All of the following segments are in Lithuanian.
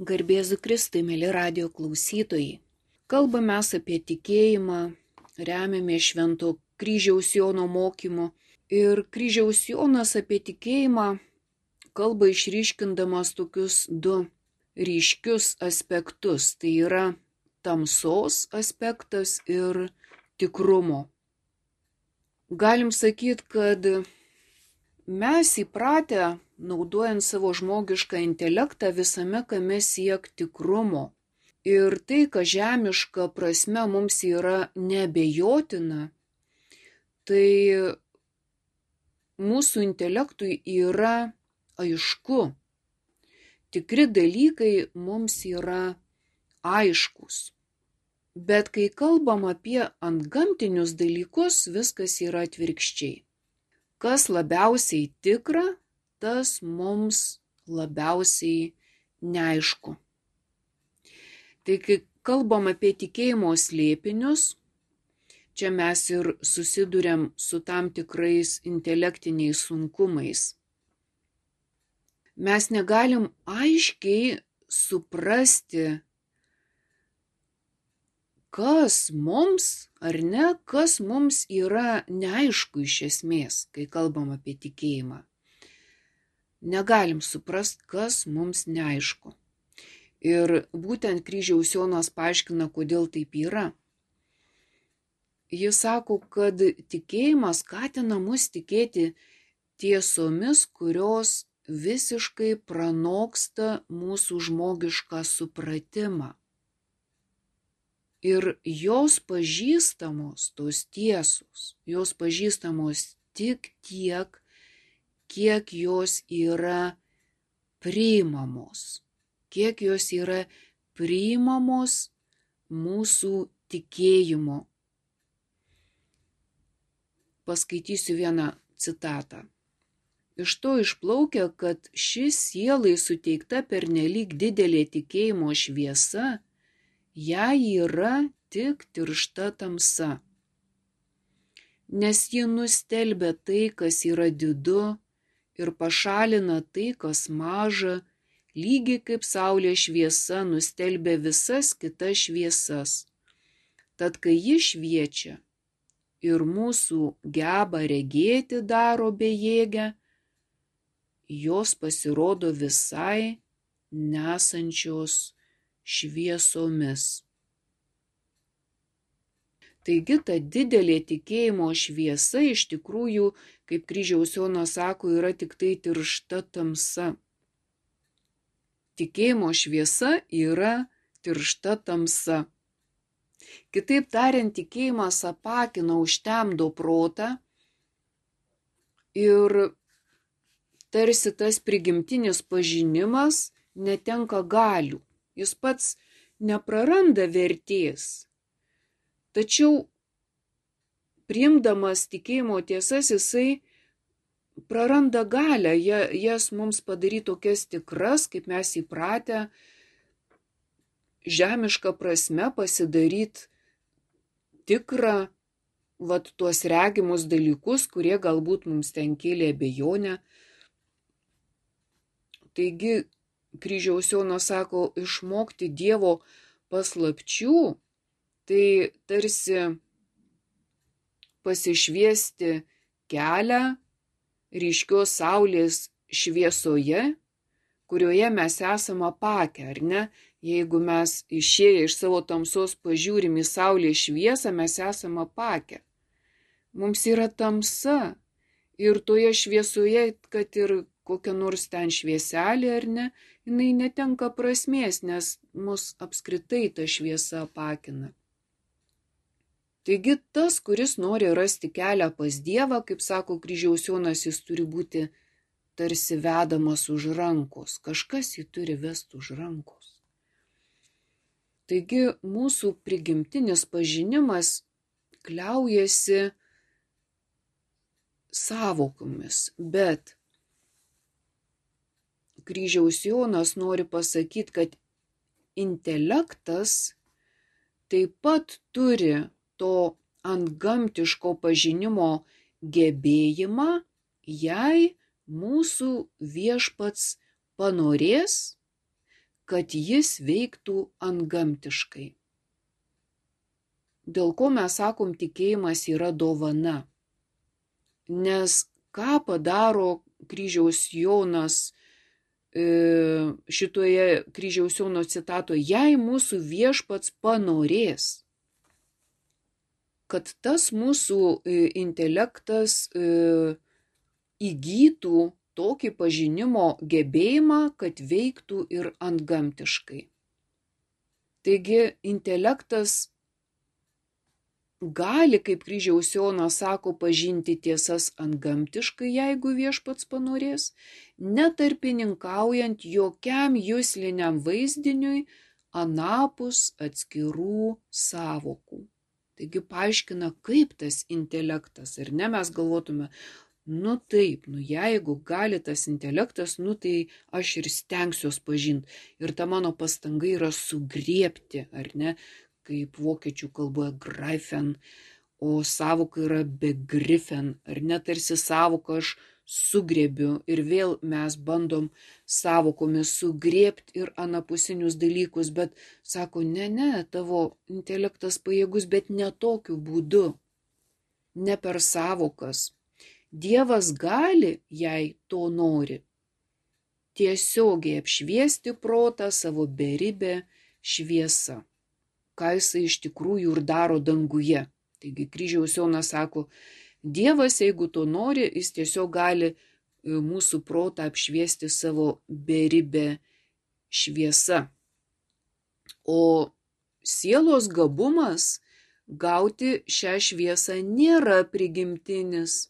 Garbėzu Kristui, mėly radio klausytojai. Kalbame apie tikėjimą, remiame švento kryžiaus Jono mokymu. Ir kryžiaus Jonas apie tikėjimą kalba išryškindamas tokius du ryškius aspektus. Tai yra tamsos aspektas ir tikrumo. Galim sakyti, kad mes įpratę naudojant savo žmogišką intelektą visame kame siek tikrumo. Ir tai, kas žemiška prasme mums yra nebejotina, tai mūsų intelektui yra aišku. Tikri dalykai mums yra aiškus. Bet kai kalbam apie antgamtinius dalykus, viskas yra atvirkščiai. Kas labiausiai tikra, tas mums labiausiai neaišku. Tai kai kalbam apie tikėjimo slėpinius, čia mes ir susidurėm su tam tikrais intelektiniais sunkumais. Mes negalim aiškiai suprasti, kas mums ar ne, kas mums yra neaišku iš esmės, kai kalbam apie tikėjimą negalim suprast, kas mums neaišku. Ir būtent kryžiaus Jonas paaiškina, kodėl taip yra. Jis sako, kad tikėjimas skatina mus tikėti tiesomis, kurios visiškai pranoksta mūsų žmogišką supratimą. Ir jos pažįstamos, tos tiesos, jos pažįstamos tik tiek, kiek jos yra priimamos, kiek jos yra priimamos mūsų tikėjimo. Paskaitysiu vieną citatą. Iš to išplaukia, kad ši sielai suteikta per nelik didelė tikėjimo šviesa, jai yra tik tiršta tamsa. Nes ji nustelbia tai, kas yra didu, ir pašalina tai, kas maža, lygiai kaip saulės šviesa nustelbė visas kitas šviesas. Tad kai ji šviečia ir mūsų geba regėti daro bejėgę, jos pasirodo visai nesančios šviesomis. Taigi ta didelė tikėjimo šviesa iš tikrųjų, kaip kryžiaus Jonas sako, yra tik tai tiršta tamsa. Tikėjimo šviesa yra tiršta tamsa. Kitaip tariant, tikėjimas apakina, užtemdo protą ir tarsi tas prigimtinis pažinimas netenka galių. Jis pats nepraranda vertės, Tačiau priimdamas tikėjimo tiesas jisai praranda galę, jas mums padaryti tokias tikras, kaip mes įpratę, žemišką prasme pasidaryti tikrą, vat tuos regimus dalykus, kurie galbūt mums ten kėlė abejonę. Taigi, kryžiaus Jonas sako, išmokti Dievo paslapčių tai tarsi pasišviesti kelią ryškios saulės šviesoje, kurioje mes esame apakę, ar ne? Jeigu mes išėję iš savo tamsos pažiūrim į saulės šviesą, mes esame apakę. Mums yra tamsa ir toje šviesoje, kad ir kokia nors ten švieselė ar ne, jinai netenka prasmės, nes mus apskritai ta šviesa apakina. Taigi tas, kuris nori rasti kelią pas Dievą, kaip sako kryžiaus Jonas, jis turi būti tarsi vedamas už rankos, kažkas jį turi vesti už rankos. Taigi mūsų prigimtinis pažinimas kliaujasi savokomis, bet kryžiaus Jonas nori pasakyti, kad intelektas taip pat turi to antgamtiško pažinimo gebėjimą, jei mūsų viešpats panorės, kad jis veiktų antgamtiškai. Dėl ko mes sakom, tikėjimas yra dovana. Nes ką padaro kryžiaus Jonas šitoje kryžiaus Jono citatoje, jei mūsų viešpats panorės, kad tas mūsų e, intelektas e, įgytų tokį pažinimo gebėjimą, kad veiktų ir antgamtiškai. Taigi intelektas gali, kaip kryžiaus Jonas sako, pažinti tiesas antgamtiškai, jeigu viešpats panorės, netarpininkaujant jokiam jūsliniam vaizdiniui anapus atskirų savokų. Taigi paaiškina, kaip tas intelektas, ir ne mes galvotume, nu taip, nu jeigu gali tas intelektas, nu tai aš ir stengsiuos pažinti. Ir ta mano pastanga yra sugriepti, ar ne, kaip vokiečių kalboje greifen, o savoka yra begrifen, ar netarsi savoka aš sugrėbiu ir vėl mes bandom savokomis sugrėbti ir anapusinius dalykus, bet sako, ne, ne, tavo intelektas pajėgus, bet ne tokiu būdu, ne per savokas. Dievas gali, jei to nori, tiesiogiai apšviesti protą savo beribę šviesą ką jisai iš tikrųjų ir daro danguje. Taigi kryžiaus Jonas sako, Dievas, jeigu to nori, jis tiesiog gali e, mūsų protą apšviesti savo beribę šviesą. O sielos gabumas gauti šią šviesą nėra prigimtinis.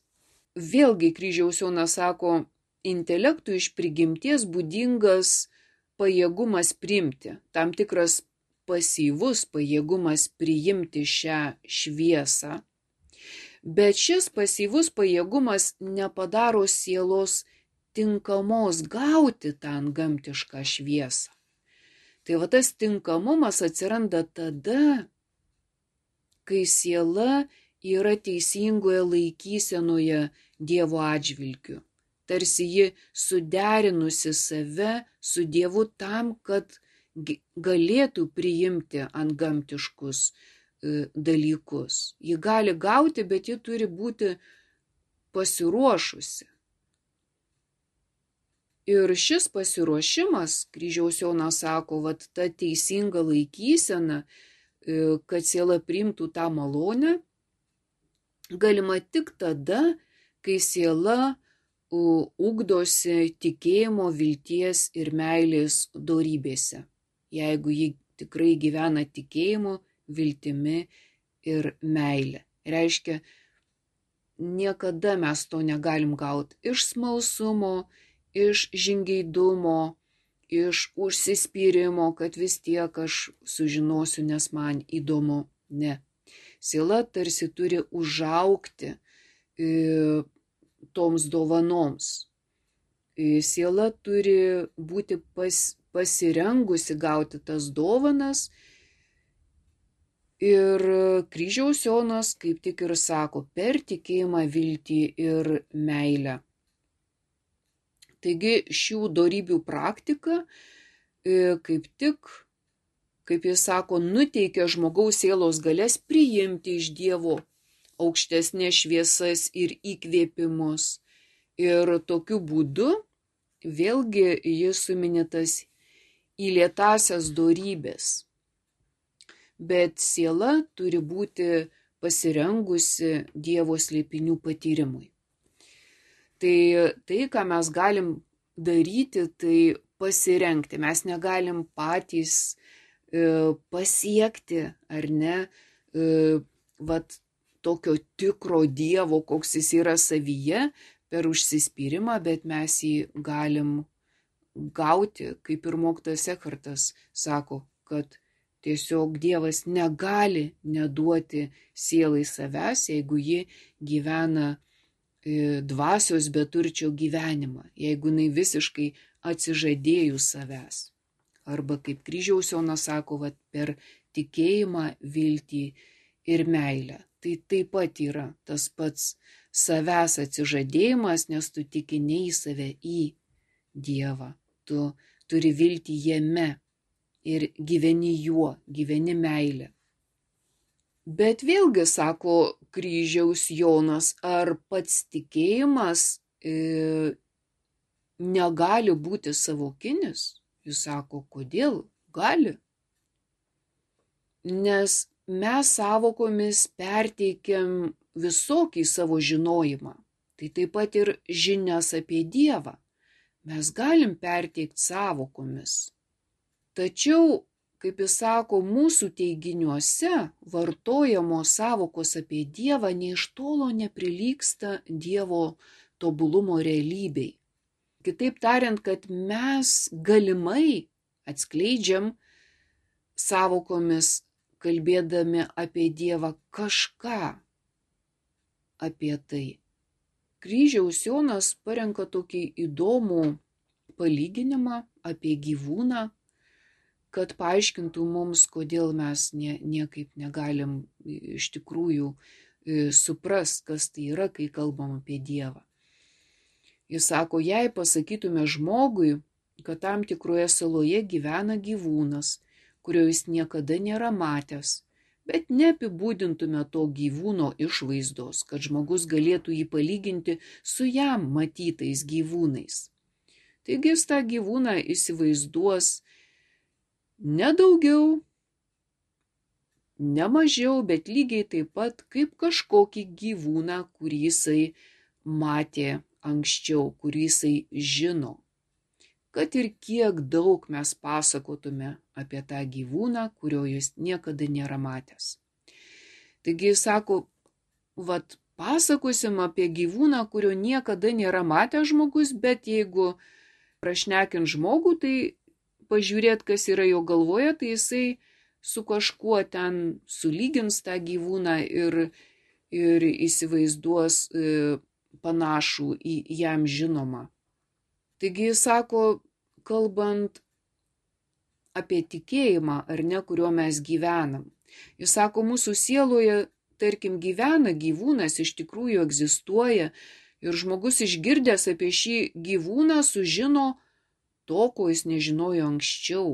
Vėlgi kryžiaus Jonas sako, intelektui iš prigimties būdingas pajėgumas priimti, tam tikras pasyvus pajėgumas priimti šią šviesą, bet šis pasyvus pajėgumas nepadaro sielos tinkamos gauti tą gamtišką šviesą. Tai va tas tinkamumas atsiranda tada, kai siela yra teisingoje laikysenoje Dievo atžvilgiu. Tarsi ji suderinusi save su Dievu tam, kad galėtų priimti antgamtiškus e, dalykus. Ji gali gauti, bet ji turi būti pasiruošusi. Ir šis pasiruošimas, kryžiaus Jonas sako, vad ta teisinga laikysena, e, kad siela priimtų tą malonę, galima tik tada, kai siela ugdosi tikėjimo, vilties ir meilės darybėse jeigu ji tikrai gyvena tikėjimu, viltimi ir meilė. Reiškia, niekada mes to negalim gauti iš smalsumo, iš žingeidumo, iš užsispyrimo, kad vis tiek aš sužinosiu, nes man įdomu. Ne. Sila tarsi turi užaukti e, toms dovanoms. E, siela turi būti pas, pasirengusi gauti tas dovanas. Ir kryžiaus Jonas kaip tik ir sako, per tikėjimą, viltį ir meilę. Taigi šių darybių praktika e, kaip tik, kaip jis sako, nuteikia žmogaus sielos galės priimti iš Dievo aukštesnės šviesas ir įkvėpimus. Ir tokiu būdu vėlgi jis suminėtas į lietasias dorybės. Bet siela turi būti pasirengusi Dievo slėpinių patyrimui. Tai tai, ką mes galim daryti, tai pasirengti. Mes negalim patys e, pasiekti, ar ne, e, vat, tokio tikro Dievo, koks jis yra savyje, per užsispyrimą, bet mes jį galim gauti, kaip ir mokytas Ekartas sako, kad tiesiog Dievas negali neduoti sielai savęs, jeigu ji gyvena e, dvasios beturčio gyvenimą, jeigu jinai visiškai atsižadėjus savęs. Arba kaip kryžiaus Jonas sako, va, per tikėjimą, viltį ir meilę. Tai taip pat yra tas pats savęs atsižadėjimas, nes tu tiki ne į save, į Dievą tu turi viltį jame, ir gyveni juo, gyveni meilę. Bet vėlgi, sako kryžiaus Jonas, ar pats tikėjimas e, negali būti savokinis? Jis sako, kodėl? Gali. Nes mes savokomis perteikiam visokį savo žinojimą. Tai taip pat ir žinias apie Dievą. Mes galim perteikti savokomis. Tačiau kaip jis sako, mūsų teiginiuose vartojamos savokos apie Dievą nei iš tolo neprilyksta Dievo tobulumo realybei. Kitaip tariant, kad mes galimai atskleidžiam savokomis, kalbėdami apie Dievą kažką apie tai. Kryžiaus Jonas parenka tokį įdomų palyginimą apie gyvūną, kad paaiškintų mums, kodėl mes nie, niekaip negalim iš tikrųjų supras, kas tai yra, kai kalbam apie Dievą. Jis sako, jei pasakytume žmogui, kad tam tikroje saloje gyvena gyvūnas, kurio jis niekada nėra matęs, bet neapibūdintume to gyvūno išvaizdos, kad žmogus galėtų jį palyginti su jam matytais gyvūnais. Taigi jis tą gyvūną įsivaizduos ne daugiau, ne mažiau, bet lygiai taip pat kaip kažkokį gyvūną, kurį jisai matė anksčiau, kurį jisai žino. Kad ir kiek daug mes pasakotume apie tą gyvūną, kurio jis niekada nėra matęs. Taigi jis sako, vad pasakosim apie gyvūną, kurio niekada nėra matęs žmogus, bet jeigu prašnekint žmogų, tai pažiūrėt, kas yra jo galvoje, tai jisai su kažkuo ten sulygins tą gyvūną ir, ir įsivaizduos e, panašų į jam žinomą. Taigi jis sako, kalbant apie tikėjimą, ar ne, kuriuo mes gyvenam. Jis sako, mūsų sieloje, tarkim, gyvena gyvūnas, iš tikrųjų egzistuoja ir žmogus išgirdęs apie šį gyvūną sužino, to, ko jis nežinojo anksčiau.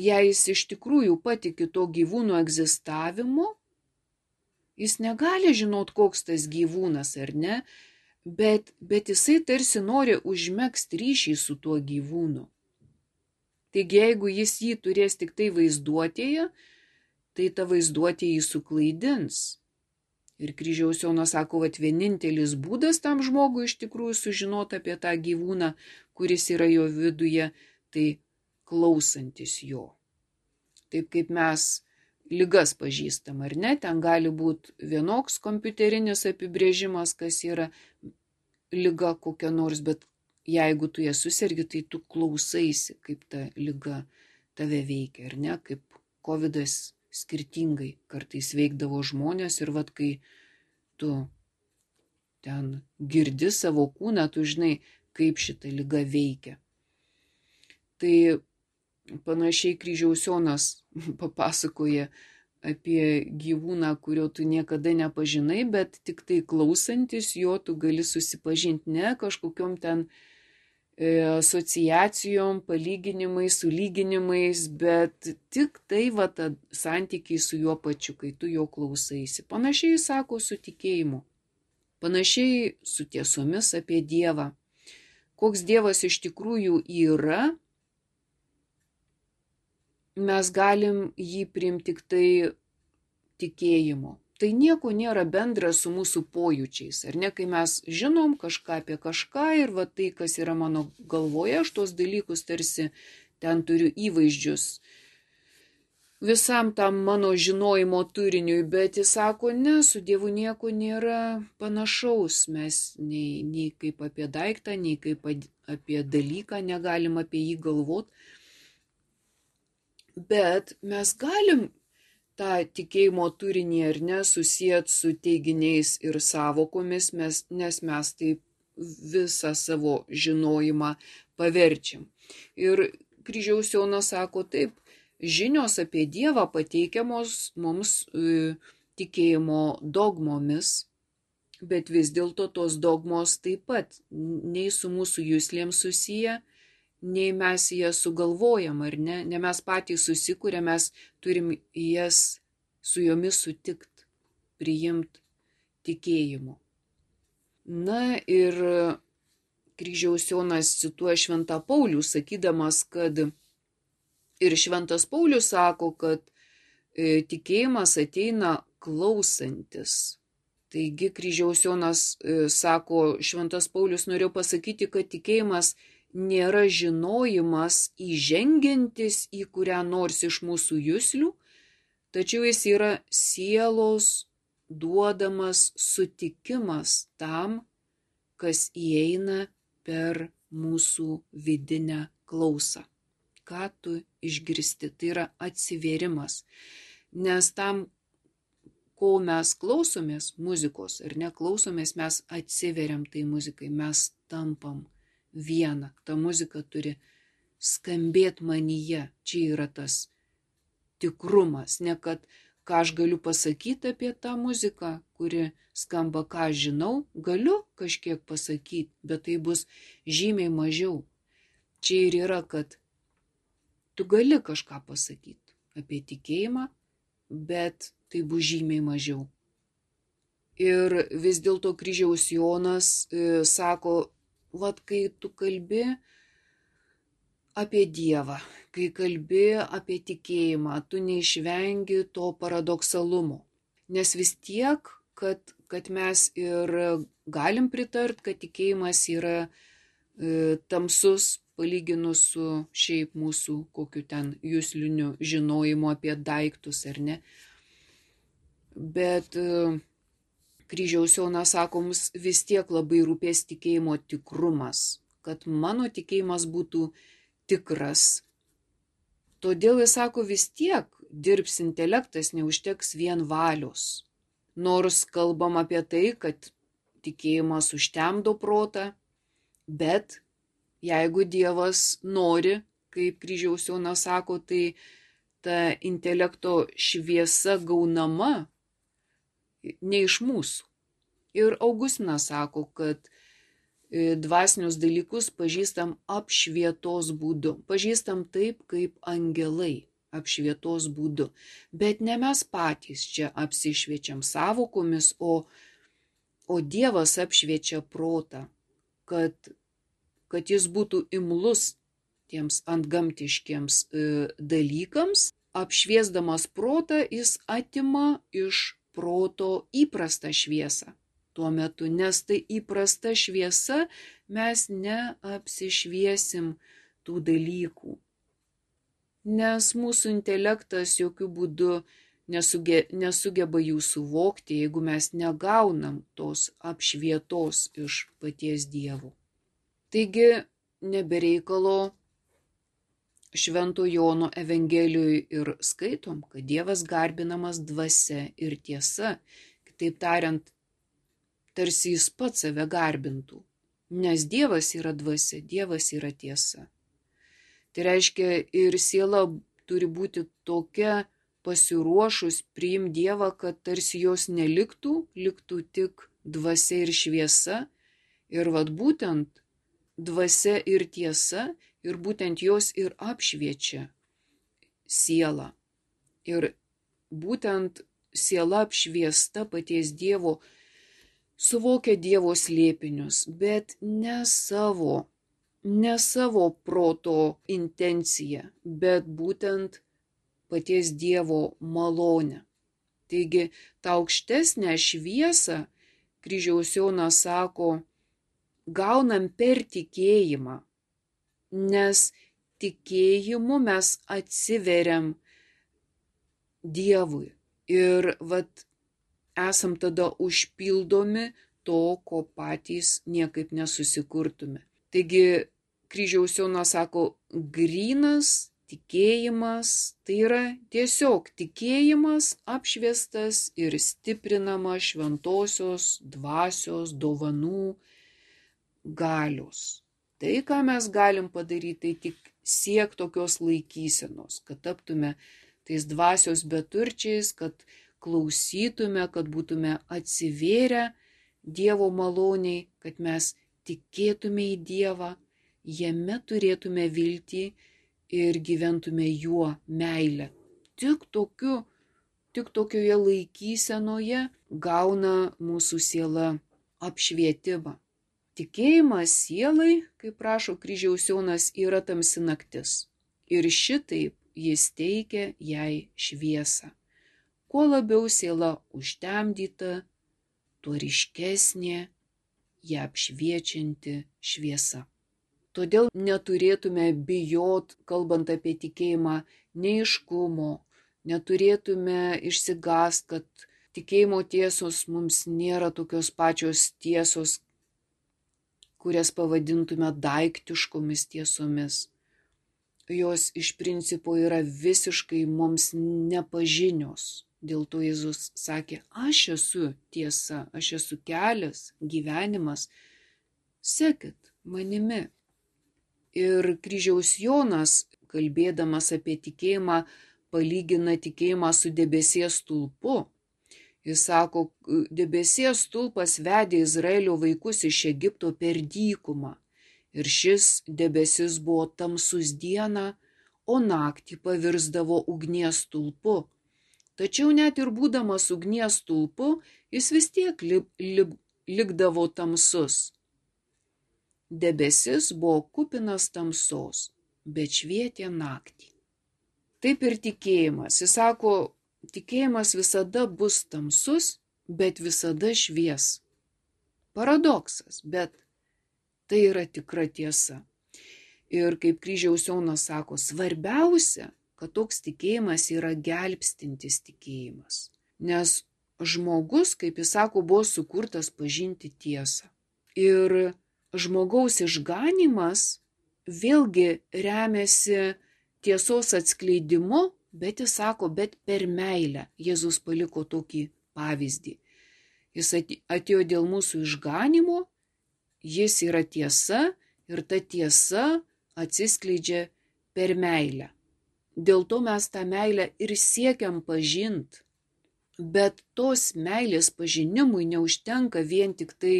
Jei jis iš tikrųjų patiki to gyvūno egzistavimu, jis negali žinot, koks tas gyvūnas ar ne, bet, bet jisai tarsi nori užmėgsti ryšį su tuo gyvūnu. Taigi jeigu jis jį turės tik tai vaizduotėje, tai ta vaizduotė jį suklaidins. Ir kryžiaus Jonas sako, kad vienintelis būdas tam žmogui iš tikrųjų sužinoti apie tą gyvūną, kuris yra jo viduje, tai klausantis jo. Taip kaip mes lygas pažįstam, ar ne, ten gali būti vienoks kompiuterinis apibrėžimas, kas yra lyga kokia nors, bet jeigu tu ją susirgi, tai tu klausaisi, kaip ta lyga tave veikia, ar ne, kaip COVID skirtingai kartais veikdavo žmonės ir vad kai tu ten girdi savo kūną, tu žinai, kaip šita lyga veikia. Tai panašiai kryžiausionas papasakoja apie gyvūną, kurio tu niekada nepažinai, bet tik tai klausantis jo tu gali susipažinti ne kažkokiam ten E, asociacijom, palyginimais, sulyginimais, bet tik tai va ta santykiai su juo pačiu, kai tu jo klausaisi. Panašiai sako su tikėjimu. Panašiai su tiesomis apie Dievą. Koks Dievas iš tikrųjų yra, mes galim jį priimti tik tai tikėjimu tai nieko nėra bendra su mūsų pojūčiais. Ar ne, kai mes žinom kažką apie kažką ir va tai, kas yra mano galvoje, aš tos dalykus tarsi ten turiu įvaizdžius visam tam mano žinojimo turiniui, bet jis sako, ne, su Dievu nieko nėra panašaus, mes nei, nei kaip apie daiktą, nei kaip apie dalyką negalim apie jį galvot. Bet mes galim tą tikėjimo turinį ar ne susijęt su teiginiais ir savokomis, mes, nes mes taip visą savo žinojimą paverčiam. Ir kryžiaus Jonas sako taip, žinios apie Dievą pateikiamos mums e, tikėjimo dogmomis, bet vis dėlto tos dogmos taip pat nei su mūsų jūslėm susiję, nei mes jas sugalvojam, ar ne, ne mes patys susikūrėm, mes turim jas su jomis sutikti, priimti tikėjimu. Na ir kryžiaus Jonas cituoja Šventą Paulių, sakydamas, kad ir Šventas Paulius sako, kad e, tikėjimas ateina klausantis. Taigi kryžiaus Jonas e, sako, Šventas Paulius norėjo pasakyti, kad tikėjimas nėra žinojimas įžengiantis į kurią nors iš mūsų jūslių, tačiau jis yra sielos duodamas sutikimas tam, kas įeina per mūsų vidinę klausą. Ką tu išgirsti, tai yra atsiverimas. Nes tam, ko mes klausomės muzikos ar neklausomės, mes atsiveriam tai muzikai, mes tampam viena. Ta muzika turi skambėti manyje. Čia yra tas tikrumas, ne kad ką aš galiu pasakyti apie tą muziką, kuri skamba, ką aš žinau, galiu kažkiek pasakyti, bet tai bus žymiai mažiau. Čia ir yra, kad tu gali kažką pasakyti apie tikėjimą, bet tai bus žymiai mažiau. Ir vis dėlto kryžiaus Jonas e, sako, Vat kai tu kalbi apie Dievą, kai kalbi apie tikėjimą, tu neišvengi to paradoksalumo. Nes vis tiek, kad, kad mes ir galim pritart, kad tikėjimas yra e, tamsus palyginus su šiaip mūsų kokiu ten jūsliniu žinojimu apie daiktus ar ne. Bet e, kryžiaus Jonas sako, mums vis tiek labai rūpės tikėjimo tikrumas, kad mano tikėjimas būtų tikras. Todėl jis sako, vis tiek dirbs intelektas, neužteks vien valios. Nors kalbam apie tai, kad tikėjimas užtemdo protą, bet jeigu Dievas nori, kaip kryžiaus Jonas sako, tai ta intelekto šviesa gaunama ne iš mūsų. Ir Augustinas sako, kad e, dvasinius dalykus pažįstam apšvietos būdu. Pažįstam taip, kaip angelai apšvietos būdu. Bet ne mes patys čia apsišviečiam savokomis, o, o Dievas apšviečia protą, kad, kad jis būtų imlus tiems antgamtiškiams e, dalykams. Apšviesdamas protą jis atima iš proto įprastą šviesą tuo metu, nes tai įprasta šviesa mes neapsišviesim tų dalykų. Nes mūsų intelektas jokių būdų nesuge, nesugeba jų suvokti, jeigu mes negaunam tos apšvietos iš paties Dievo. Taigi, nebereikalo Švento Jono Evangelijoje ir skaitom, kad Dievas garbinamas dvasia ir tiesa, kitaip tariant, tarsi jis pats save garbintų. Nes Dievas yra dvasia, Dievas yra tiesa. Tai reiškia, ir siela turi būti tokia pasiruošus priimti Dievą, kad tarsi jos neliktų, liktų tik dvasia ir šviesa. Ir vad būtent dvasia ir tiesa ir būtent jos ir apšviečia sielą. Ir būtent siela apšviesta paties Dievo suvokia Dievo slėpinius, bet ne savo, ne savo proto intenciją, bet būtent paties Dievo malonę. Taigi tą aukštesnę šviesą kryžiaus Jonas sako, gaunam per tikėjimą nes tikėjimu mes atsiveriam Dievui ir vat esam tada užpildomi to, ko patys niekaip nesusikurtume. Taigi kryžiaus Jonas sako, grinas tikėjimas tai yra tiesiog tikėjimas apšviestas ir stiprinama šventosios dvasios dovanų galios. Tai, ką mes galim padaryti, tai tik siek tokios laikysenos, kad taptume tais dvasios beturčiais, kad klausytume, kad būtume atsivėrę Dievo maloniai, kad mes tikėtume į Dievą jame turėtume viltį ir gyventume juo meilę. Tik tokiu, tik tokioje laikysenoje gauna mūsų siela apšvietimą. Tikėjimas sielai, kaip prašo kryžiaus Jonas, yra tamsi naktis. Ir šitaip jis teikia jai šviesą. Kuo labiau siela užtemdyta, tuo ryškesnė ją apšviečianti šviesa. Todėl neturėtume bijot, kalbant apie tikėjimą, neiškumo, neturėtume išsigast, kad tikėjimo tiesos mums nėra tokios pačios tiesos, kurias pavadintume daiktiškomis tiesomis. Jos iš principo yra visiškai mums nepažinios. Dėl to Jėzus sakė, aš esu tiesa, aš esu kelias, gyvenimas, sekit manimi. Ir kryžiaus Jonas, kalbėdamas apie tikėjimą, palygina tikėjimą su debesies tulpu. Jis sako, debesies tulpas vedė Izraelio vaikus iš Egipto per dykumą. Ir šis debesis buvo tamsus dieną, o naktį pavirsdavo ugnies tulpu Tačiau net ir būdamas ugnies tulpu, jis vis tiek li, li, likdavo tamsus. Debesis buvo kupinas tamsos, bet švietė naktį. Taip ir tikėjimas. Jis sako, tikėjimas visada bus tamsus, bet visada švies. Paradoksas, bet tai yra tikra tiesa. Ir kaip kryžiaus Jonas sako, svarbiausia kad toks tikėjimas yra gelbstintis tikėjimas. Nes žmogus, kaip jis sako, buvo sukurtas pažinti tiesą. Ir žmogaus išganimas vėlgi remiasi tiesos atskleidimu, bet jis sako, bet per meilę. Jėzus paliko tokį pavyzdį. Jis atėjo dėl mūsų išganimo, jis yra tiesa ir ta tiesa atsiskleidžia per meilę. Dėl to mes tą meilę ir siekiam pažint. Bet tos meilės pažinimui neužtenka vien tik tai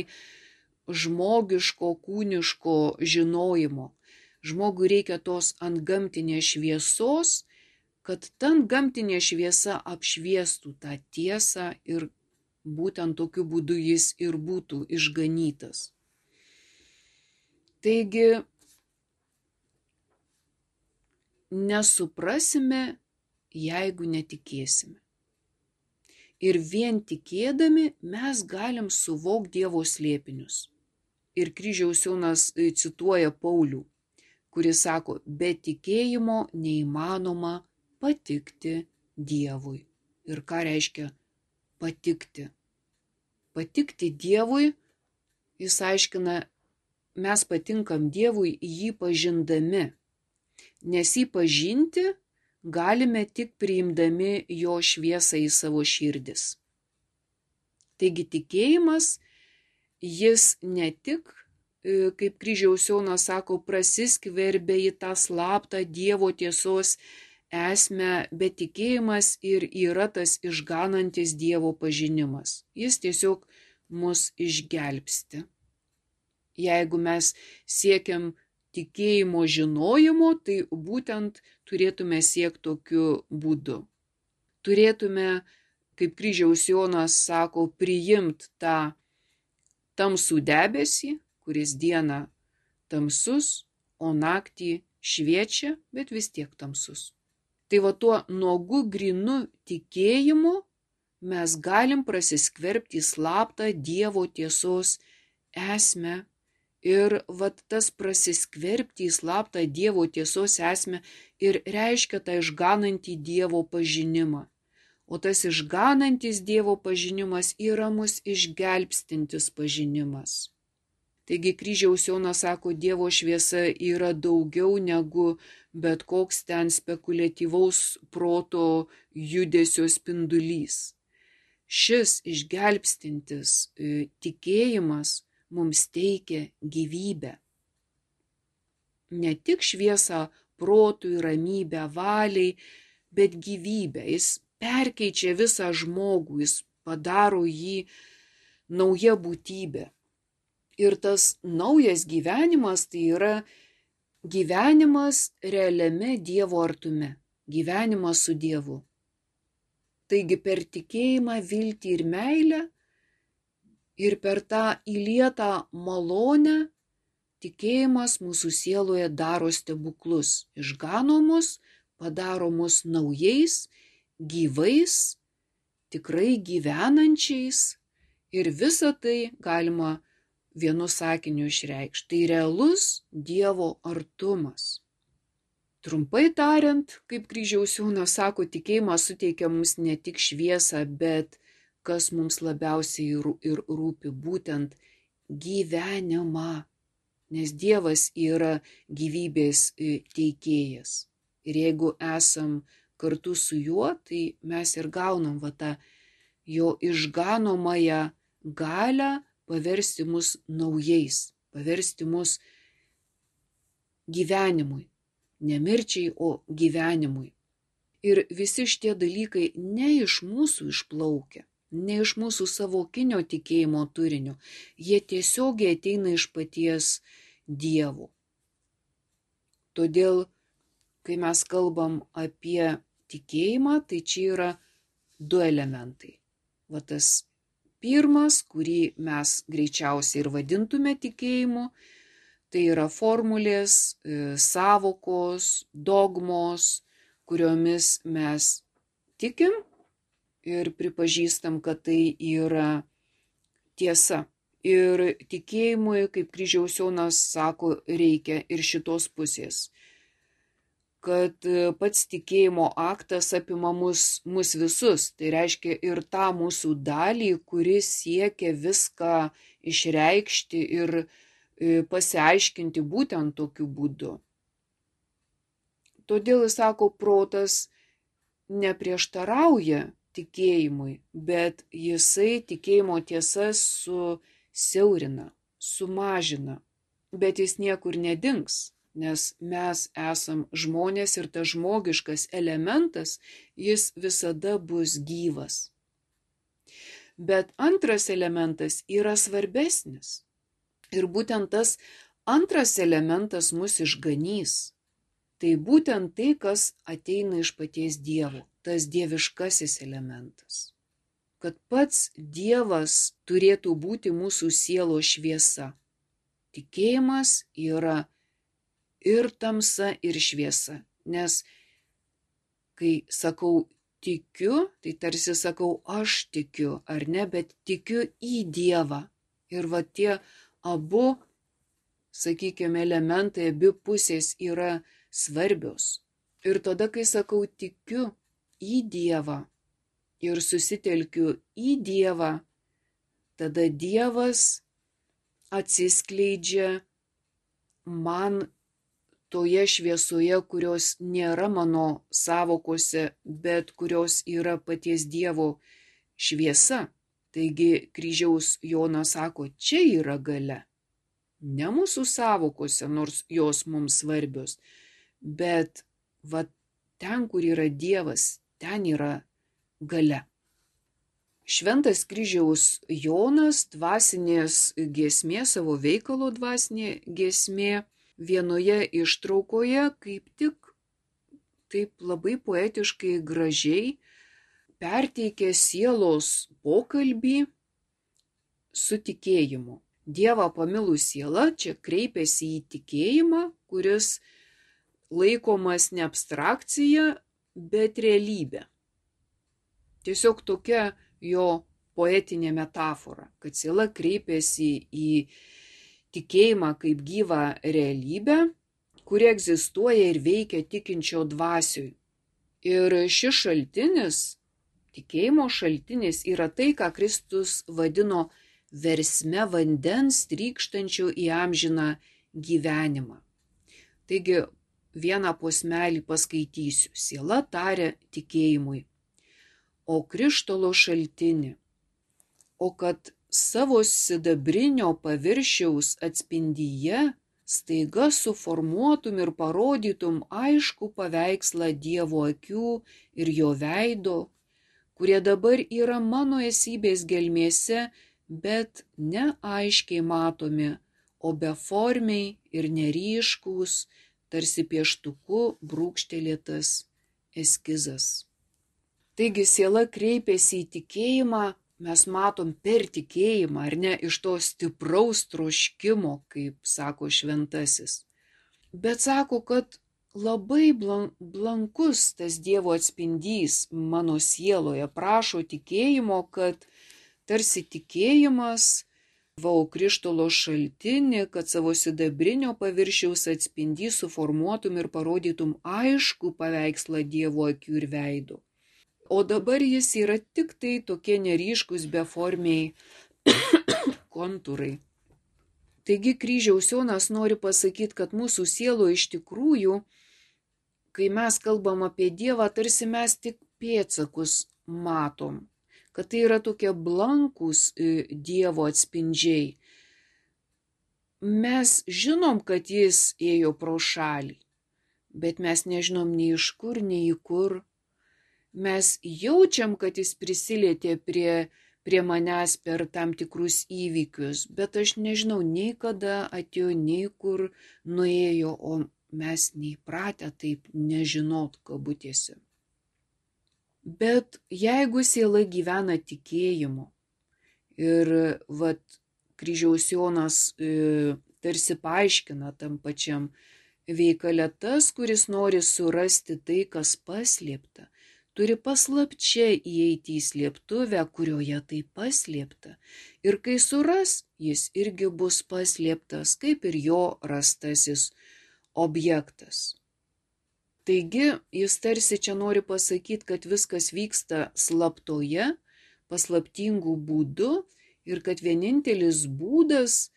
žmogiško, kūniško žinojimo. Žmogui reikia tos antgamtinės šviesos, kad ten gamtinė šviesa apšviestų tą tiesą ir būtent tokiu būdu jis ir būtų išganytas. Taigi nesuprasime, jeigu netikėsime. Ir vien tikėdami mes galim suvokti Dievo slėpinius. Ir kryžiaus Jonas e, cituoja Paulių, kuris sako, be tikėjimo neįmanoma patikti Dievui. Ir ką reiškia patikti? Patikti Dievui, jis aiškina, mes patinkam Dievui jį pažindami nes jį pažinti galime tik priimdami jo šviesą į savo širdis. Taigi tikėjimas, jis ne tik, e, kaip kryžiaus Jonas sako, prasiskverbia į tą slaptą Dievo tiesos esmę, bet tikėjimas ir yra tas išganantis Dievo pažinimas. Jis tiesiog mus išgelbsti. Jeigu mes siekiam tikėjimo žinojimo, tai būtent turėtume siekti tokiu būdu. Turėtume, kaip kryžiaus Jonas sako, priimti tą tamsų debesį, kuris dieną tamsus, o naktį šviečia, bet vis tiek tamsus. Tai va tuo nuogu grinu tikėjimu mes galim prasiskverbti į slaptą Dievo tiesos esmę Ir vat tas prasiskverbti į slaptą Dievo tiesos esmę ir reiškia tą išganantį Dievo pažinimą. O tas išganantis Dievo pažinimas yra mus išgelbstintis pažinimas. Taigi kryžiaus Jonas sako, Dievo šviesa yra daugiau negu bet koks ten spekuliatyvaus proto judesio spindulys. Šis išgelbstintis e, tikėjimas mums teikia gyvybę. Ne tik šviesą protui, ramybę, valiai, bet gyvybę. Jis perkeičia visą žmogų, jis padaro jį nauja būtybė. Ir tas naujas gyvenimas tai yra gyvenimas realiame Dievo artume, gyvenimas su Dievu. Taigi per tikėjimą, viltį ir meilę ir per tą įlietą malonę tikėjimas mūsų sieloje daro stebuklus, išgano mus, padaro mus naujais, gyvais, tikrai gyvenančiais ir visą tai galima vienu sakiniu išreikšti. Tai realus Dievo artumas. Trumpai tariant, kaip kryžiaus jauna sako, tikėjimas suteikia mums ne tik šviesą, bet kas mums labiausiai ir rūpi, būtent gyvenimą. Nes Dievas yra gyvybės e, teikėjas. Ir jeigu esam kartu su juo, tai mes ir gaunam va tą jo išganomąją galę paversti mus naujais, paversti mus gyvenimui. Ne mirčiai, o gyvenimui. Ir visi šitie dalykai ne iš mūsų išplaukia, ne iš mūsų savokinio tikėjimo turinio, jie tiesiogiai ateina iš paties Dievo. Todėl kai mes kalbam apie tikėjimą, tai čia yra du elementai. Va tas pirmas, kurį mes greičiausiai ir vadintume tikėjimu, tai yra formulės, e, savokos, dogmos, kuriomis mes tikim ir pripažįstam, kad tai yra tiesa. Ir tikėjimui, kaip kryžiaus Jonas sako, reikia ir šitos pusės kad e, pats tikėjimo aktas apima mus, mus visus. Tai reiškia ir tą mūsų dalį, kuris siekia viską išreikšti ir e, pasiaiškinti būtent tokiu būdu. Todėl jis sako, protas neprieštarauja tikėjimui, bet jisai tikėjimo tiesas susiaurina, sumažina, bet jis niekur nedings nes mes esam žmonės ir tas žmogiškas elementas, jis visada bus gyvas. Bet antras elementas yra svarbesnis. Ir būtent tas antras elementas mus išganys. Tai būtent tai, kas ateina iš paties Dievo, tas dieviškasis elementas. Kad pats Dievas turėtų būti mūsų sielo šviesa. Tikėjimas yra ir tamsa, ir šviesa. Nes kai sakau tikiu, tai tarsi sakau aš tikiu, ar ne, bet tikiu į Dievą. Ir va tie abu, sakykime, elementai, abi pusės yra svarbios. Ir tada, kai sakau tikiu į Dievą ir susitelkiu į Dievą, tada Dievas atsiskleidžia man toje šviesoje, kurios nėra mano savokose, bet kurios yra paties Dievo šviesa. Taigi kryžiaus Jonas sako, čia yra gale. Ne mūsų savokose, nors jos mums svarbios, bet va ten, kur yra Dievas, ten yra gale. Šventas kryžiaus Jonas dvasinės giesmė, savo veikalo dvasinė giesmė, vienoje ištraukoje kaip tik taip labai poetiškai gražiai perteikė sielos pokalbį su tikėjimu. Dievą pamilų siela čia kreipiasi į tikėjimą, kuris laikomas ne abstrakcija, bet realybė. Tiesiog tokia jo poetinė metafora, kad siela kreipiasi į tikėjimą kaip gyvą realybę, kuri egzistuoja ir veikia tikinčio dvasiui. Ir šis šaltinis, tikėjimo šaltinis yra tai, ką Kristus vadino versme vandens trykštančių į amžiną gyvenimą. Taigi vieną posmelį paskaitysiu. Siela tarė tikėjimui. O krištolo šaltinį. O kad savo sidabrinio paviršiaus atspindyje staiga suformuotum ir parodytum aišku paveikslą Dievo akių ir jo veido, kurie dabar yra mano esybės gelmėse, bet neaiškiai matomi, o beformiai ir neryškus, tarsi pieštuku brūkštelėtas eskizas. Taigi siela kreipiasi į tikėjimą, mes matom per tikėjimą, ar ne, iš to stipraus troškimo, kaip sako šventasis. Bet sako, kad labai blankus tas Dievo atspindys mano sieloje prašo tikėjimo, kad tarsi tikėjimas vau krištolo šaltinį, kad savo sidabrinio paviršiaus atspindį suformuotum ir parodytum aišku paveikslą Dievo akių ir veidų. O dabar jis yra tik tai tokie neryškus beformiai kontūrai. Taigi kryžiaus Jonas nori pasakyti, kad mūsų sielo iš tikrųjų, kai mes kalbam apie Dievą, tarsi mes tik pėtsakus matom kad tai yra tokie blankus e, Dievo atspindžiai. Mes žinom, kad jis ėjo pro šalį, bet mes nežinom nei iš kur, nei į kur. Mes jaučiam, kad jis prisilietė prie, prie manęs per tam tikrus įvykius, bet aš nežinau nei kada atėjo, nei kur nuėjo, o mes neįpratę taip nežinot kabutėse. Bet jeigu siela gyvena tikėjimu ir vat, kryžiaus Jonas e, tarsi paaiškina tam pačiam veikale tas, kuris nori surasti tai, kas paslėpta, turi paslapčia įeiti į slėptuvę, kurioje tai paslėpta. Ir kai suras, jis irgi bus paslėptas, kaip ir jo rastasis objektas. Taigi jis tarsi čia nori pasakyti, kad viskas vyksta slaptoje, paslaptingų būdų ir kad vienintelis būdas,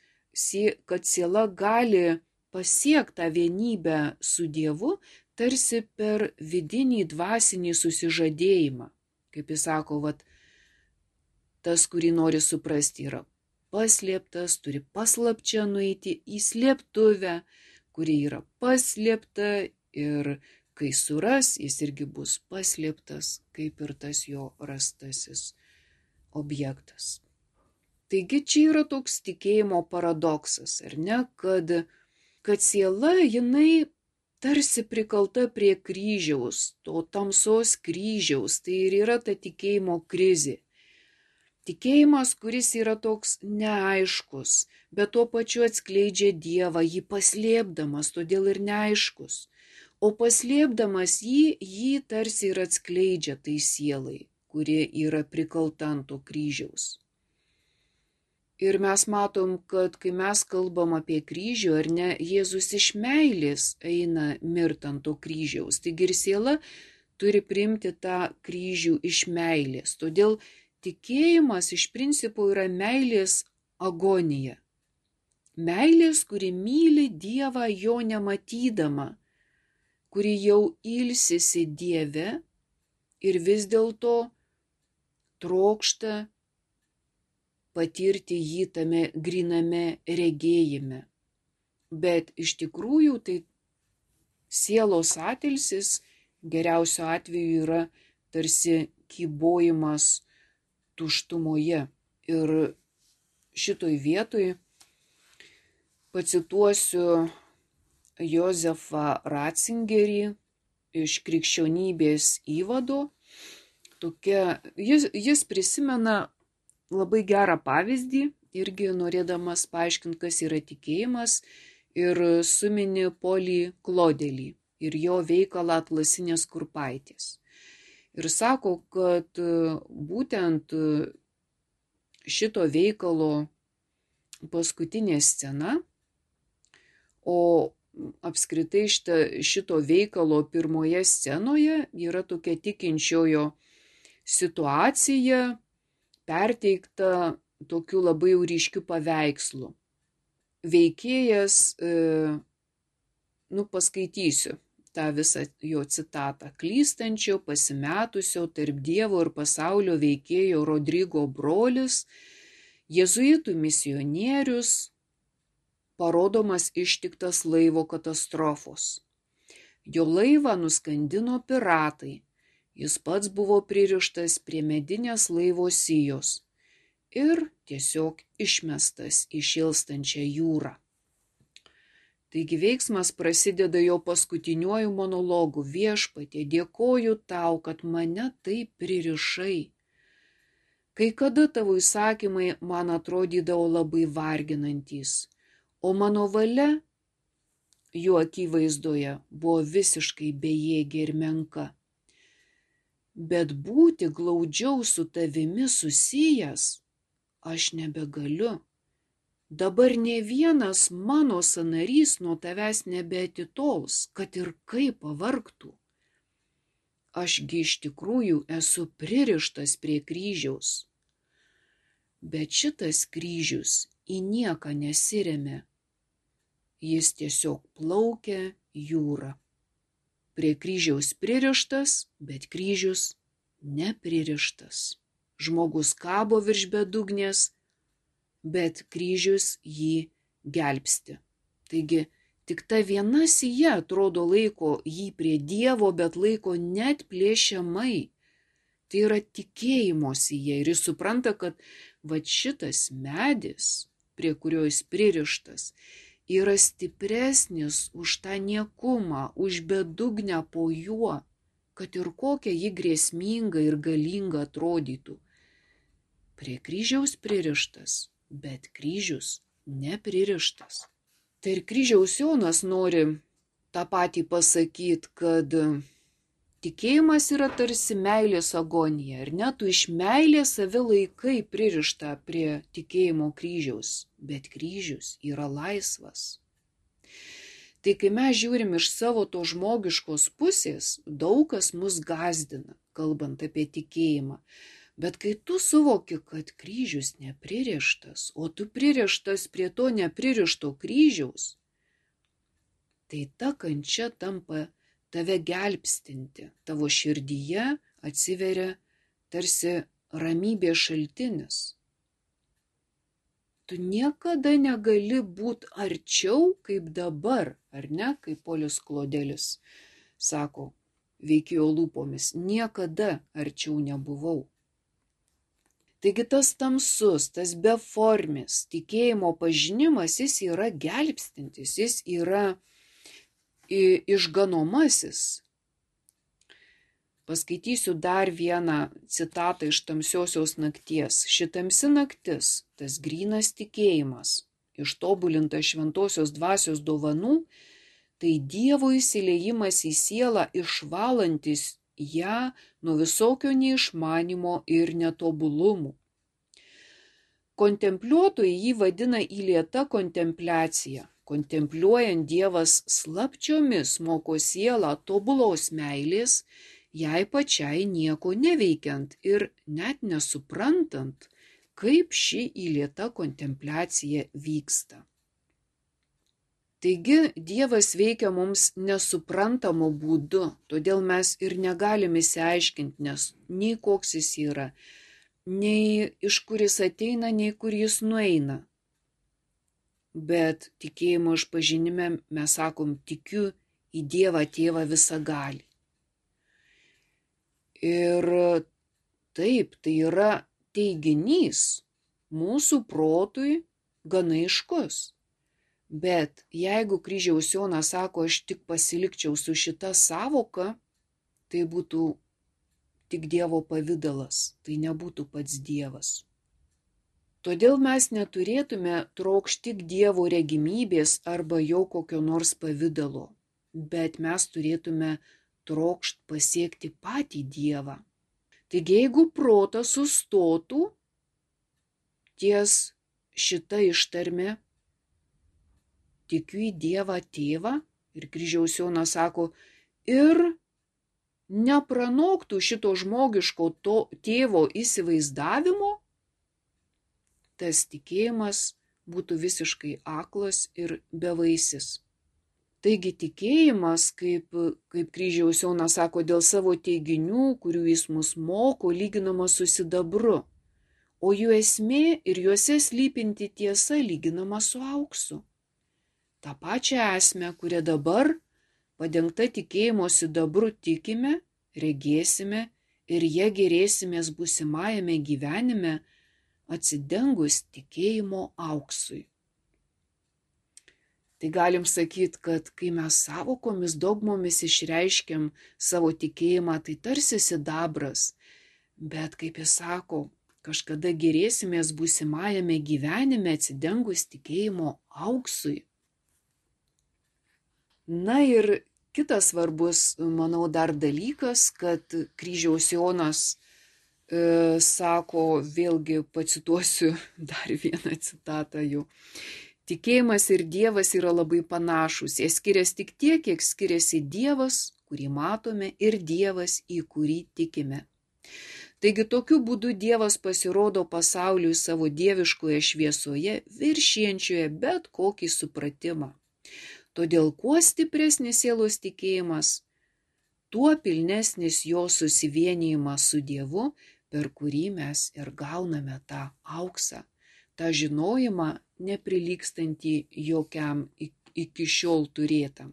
kad siela gali pasiekti tą vienybę su Dievu, tarsi per vidinį dvasinį susižadėjimą. Kaip jis sako, vat, tas, kurį nori suprasti, yra paslėptas, turi paslapčia nueiti į slėptuvę, kuri yra paslėpta ir kai suras, jis irgi bus paslėptas, kaip ir tas jo rastasis objektas. Taigi čia yra toks tikėjimo paradoksas, ar ne, kad, kad siela jinai tarsi prikalta prie kryžiaus, to tamsos kryžiaus, tai ir yra ta tikėjimo krizė. Tikėjimas, kuris yra toks neaiškus, bet tuo pačiu atskleidžia Dievą, jį paslėpdamas, todėl ir neaiškus o paslėpdamas jį, jį tarsi ir atskleidžia tai sielai, kurie yra prikalta ant to kryžiaus. Ir mes matom, kad kai mes kalbam apie kryžių, ar ne, Jėzus iš meilės eina mirtant to kryžiaus. Taigi ir siela turi primti tą kryžių iš meilės. Todėl tikėjimas iš principo yra meilės agonija. Meilės, kuri myli Dievą jo nematydama kuri jau ilsisi Dieve ir vis dėlto trokšta patirti jį tame griname regėjime. Bet iš tikrųjų tai sielos atilsis geriausiu atveju yra tarsi kybojimas tuštumoje. Ir šitoj vietoj pacituosiu Jozefą Ratzingerį iš krikščionybės įvado. Tokia, jis, jis prisimena labai gerą pavyzdį, irgi norėdamas paaiškinti, kas yra tikėjimas, ir sumini Polį Klodelį ir jo veikalą atlasinės kurpaitės. Ir sako, kad būtent šito veikalo paskutinė scena, o apskritai šita, šito veikalo pirmoje scenoje yra tokia tikinčiojo situacija perteikta tokiu labai jau ryškiu paveikslu. Veikėjas, e, nu paskaitysiu tą visą jo citatą, klystančio, pasimetusio tarp Dievo ir pasaulio veikėjo Rodrygo brolis, jėzuitų misionierius, parodomas ištiktas laivo katastrofos. Jo laivą nuskandino piratai, jis pats buvo pririštas prie medinės laivo sijos ir tiesiog išmestas į šilstančią jūrą. Taigi veiksmas prasideda jo paskutiniuoju monologu. Viešpatė, dėkoju tau, kad mane taip pririšai. Kai kada tavo įsakymai man atrodydavo labai varginantys, o mano valia jų akivaizdoje buvo visiškai bejėgė ir menka. Bet būti glaudžiau su tavimi susijęs aš nebegaliu. Dabar ne vienas mano sanarys nuo tavęs nebeatitols, kad ir kaip pavargtų. Ašgi iš tikrųjų esu pririštas prie kryžiaus. Bet šitas kryžius į nieką nesiremė. Jis tiesiog plaukia jūra. Prie kryžiaus pririštas, bet kryžius nepririštas. Žmogus kabo virš bedugnės, bet kryžius jį gelbsti. Taigi, tik ta viena sija atrodo laiko jį prie Dievo, bet laiko net plėšiamai. Tai yra tikėjimo sija ir jis supranta, kad va šitas medis, prie kurio jis pririštas, yra stipresnis už tą niekumą, už bedugnę po juo, kad ir kokia ji grėsminga ir galinga atrodytų. Prie kryžiaus pririštas bet kryžius nepririštas. Tai ir kryžiaus Jonas nori tą patį pasakyti, kad tikėjimas yra tarsi meilės agonija, ar ne? Tu iš meilės savi laikai pririšta prie tikėjimo kryžiaus, bet kryžius yra laisvas. Tai kai mes žiūrim iš savo to žmogiškos pusės, daug kas mus gazdina, kalbant apie tikėjimą. Bet kai tu suvoki, kad kryžius nepririštas, o tu pririštas prie to nepririšto kryžiaus, tai ta kančia tampa tave gelbstinti, tavo širdyje atsiveria tarsi ramybės šaltinis. Tu niekada negali būti arčiau kaip dabar, ar ne, kaip polius klodelis sako, veikėjo lūpomis, niekada arčiau nebuvau. Taigi tas tamsus, tas beformis tikėjimo pažinimas, jis yra gelbstintis, jis yra išganomasis. Paskaitysiu dar vieną citatą iš tamsiosios nakties. Šitamsi naktis, tas grynas tikėjimas, ištobulintas šventosios dvasios dovanų, tai Dievo įsileijimas į sielą išvalantis ją nuo visokio neišmanimo ir netobulumų. Kontempliuotojai jį vadina įlieta kontempliacija. Kontempliuojant Dievas slapčiomis moko sielą tobulos meilės, jai pačiai nieko neveikiant ir net nesuprantant, kaip ši įlieta kontempliacija vyksta. Taigi Dievas veikia mums nesuprantamu būdu, todėl mes ir negalime įsiaiškinti, nes nei koks jis yra, nei iš kur jis ateina, nei kur jis nueina. Bet tikėjimo išpažinime mes sakom, tikiu į Dievą Tėvą visą gali. Ir taip, tai yra teiginys mūsų protui gana iškus. Bet jeigu kryžiaus Jonas sako, aš tik pasilikčiau su šita savoka, tai būtų tik Dievo pavydalas, tai nebūtų pats Dievas. Todėl mes neturėtume trokšti Dievo regimybės arba jo kokio nors pavydalo, bet mes turėtume trokšt pasiekti patį Dievą. Taigi jeigu protas sustotų ties šita ištarme, tikiu į Dievą tėvą ir kryžiaus Jonas sako, ir nepranoktų šito žmogiško to tėvo įsivaizdavimo, tas tikėjimas būtų visiškai aklas ir bevaisis. Taigi tikėjimas, kaip, kaip kryžiaus Jonas sako, dėl savo teiginių, kurių jis mus moko, lyginamas su sidabru, o jų esmė ir juose slypinti tiesa lyginama su auksu tą pačią esmę, kurią dabar, padengta tikėjimo sidabru tikime, regėsime ir jie gerėsimės busimajame gyvenime, atsidengus tikėjimo auksui. Tai galim sakyti, kad kai mes savokomis, dogmomis išreiškiam savo tikėjimą, tai tarsi sidabras. Bet kaip jis sako, kažkada gerėsimės būsimajame gyvenime atsidengus tikėjimo auksui. Na ir kitas svarbus, manau, dar dalykas, kad kryžiaus Jonas sako, vėlgi pacituosiu dar vieną citatą jų. Tikėjimas ir Dievas yra labai panašus. Jie skiriasi tik tiek, kiek skiriasi Dievas, kurį matome, ir Dievas, į kurį tikime. Taigi tokiu būdu Dievas pasirodo pasauliui savo dieviškoje šviesoje, viršienčioje bet kokį supratimą. Todėl kuo stipresnis sielos tikėjimas, tuo pilnesnis jo susivienijimas su Dievu, per kurį mes ir gauname tą auksą, tą žinojimą neprilykstantį jokiam iki šiol turėtam.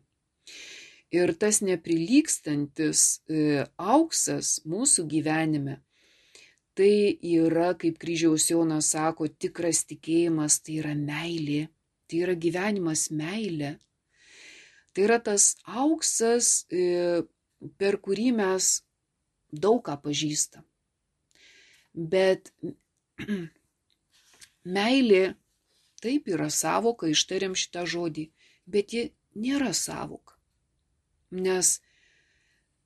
Ir tas neprilykstantis e, auksas mūsų gyvenime, tai yra, kaip kryžiaus Jonas sako, tikras tikėjimas, tai yra meilė, tai yra gyvenimas meilė. Tai yra tas auksas, e, per kurį mes daug ką pažįstam. Bet meilė taip yra savoka, ištariam šitą žodį, bet ji nėra savoka. Nes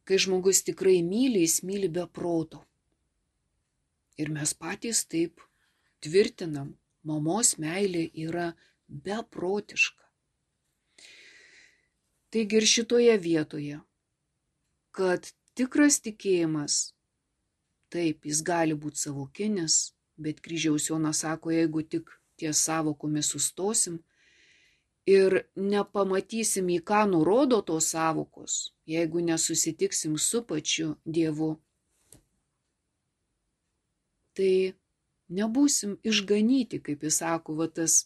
kai žmogus tikrai myli, jis myli be proto. Ir mes patys taip tvirtinam, mamos meilė yra beprotiška. Taigi ir šitoje vietoje, kad tikras tikėjimas, taip, jis gali būti savokinis, bet kryžiaus Jonas sako, jeigu tik ties savokomis sustosim ir nepamatysim, į ką nurodo tos savokos, jeigu nesusitiksim su pačiu Dievu, tai nebūsim išganyti, kaip jis sako, va tas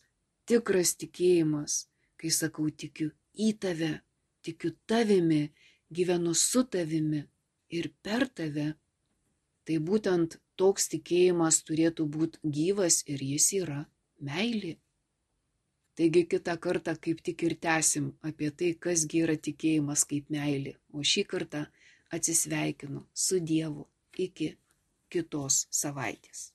tikras tikėjimas, kai sakau tikiu į tave tikiu tavimi, gyvenu su tavimi ir per tave. Tai būtent toks tikėjimas turėtų būti gyvas ir jis yra meilė. Taigi kitą kartą kaip tik ir tęsim apie tai, kasgi yra tikėjimas kaip meilė. O šį kartą atsisveikinu su Dievu iki kitos savaitės.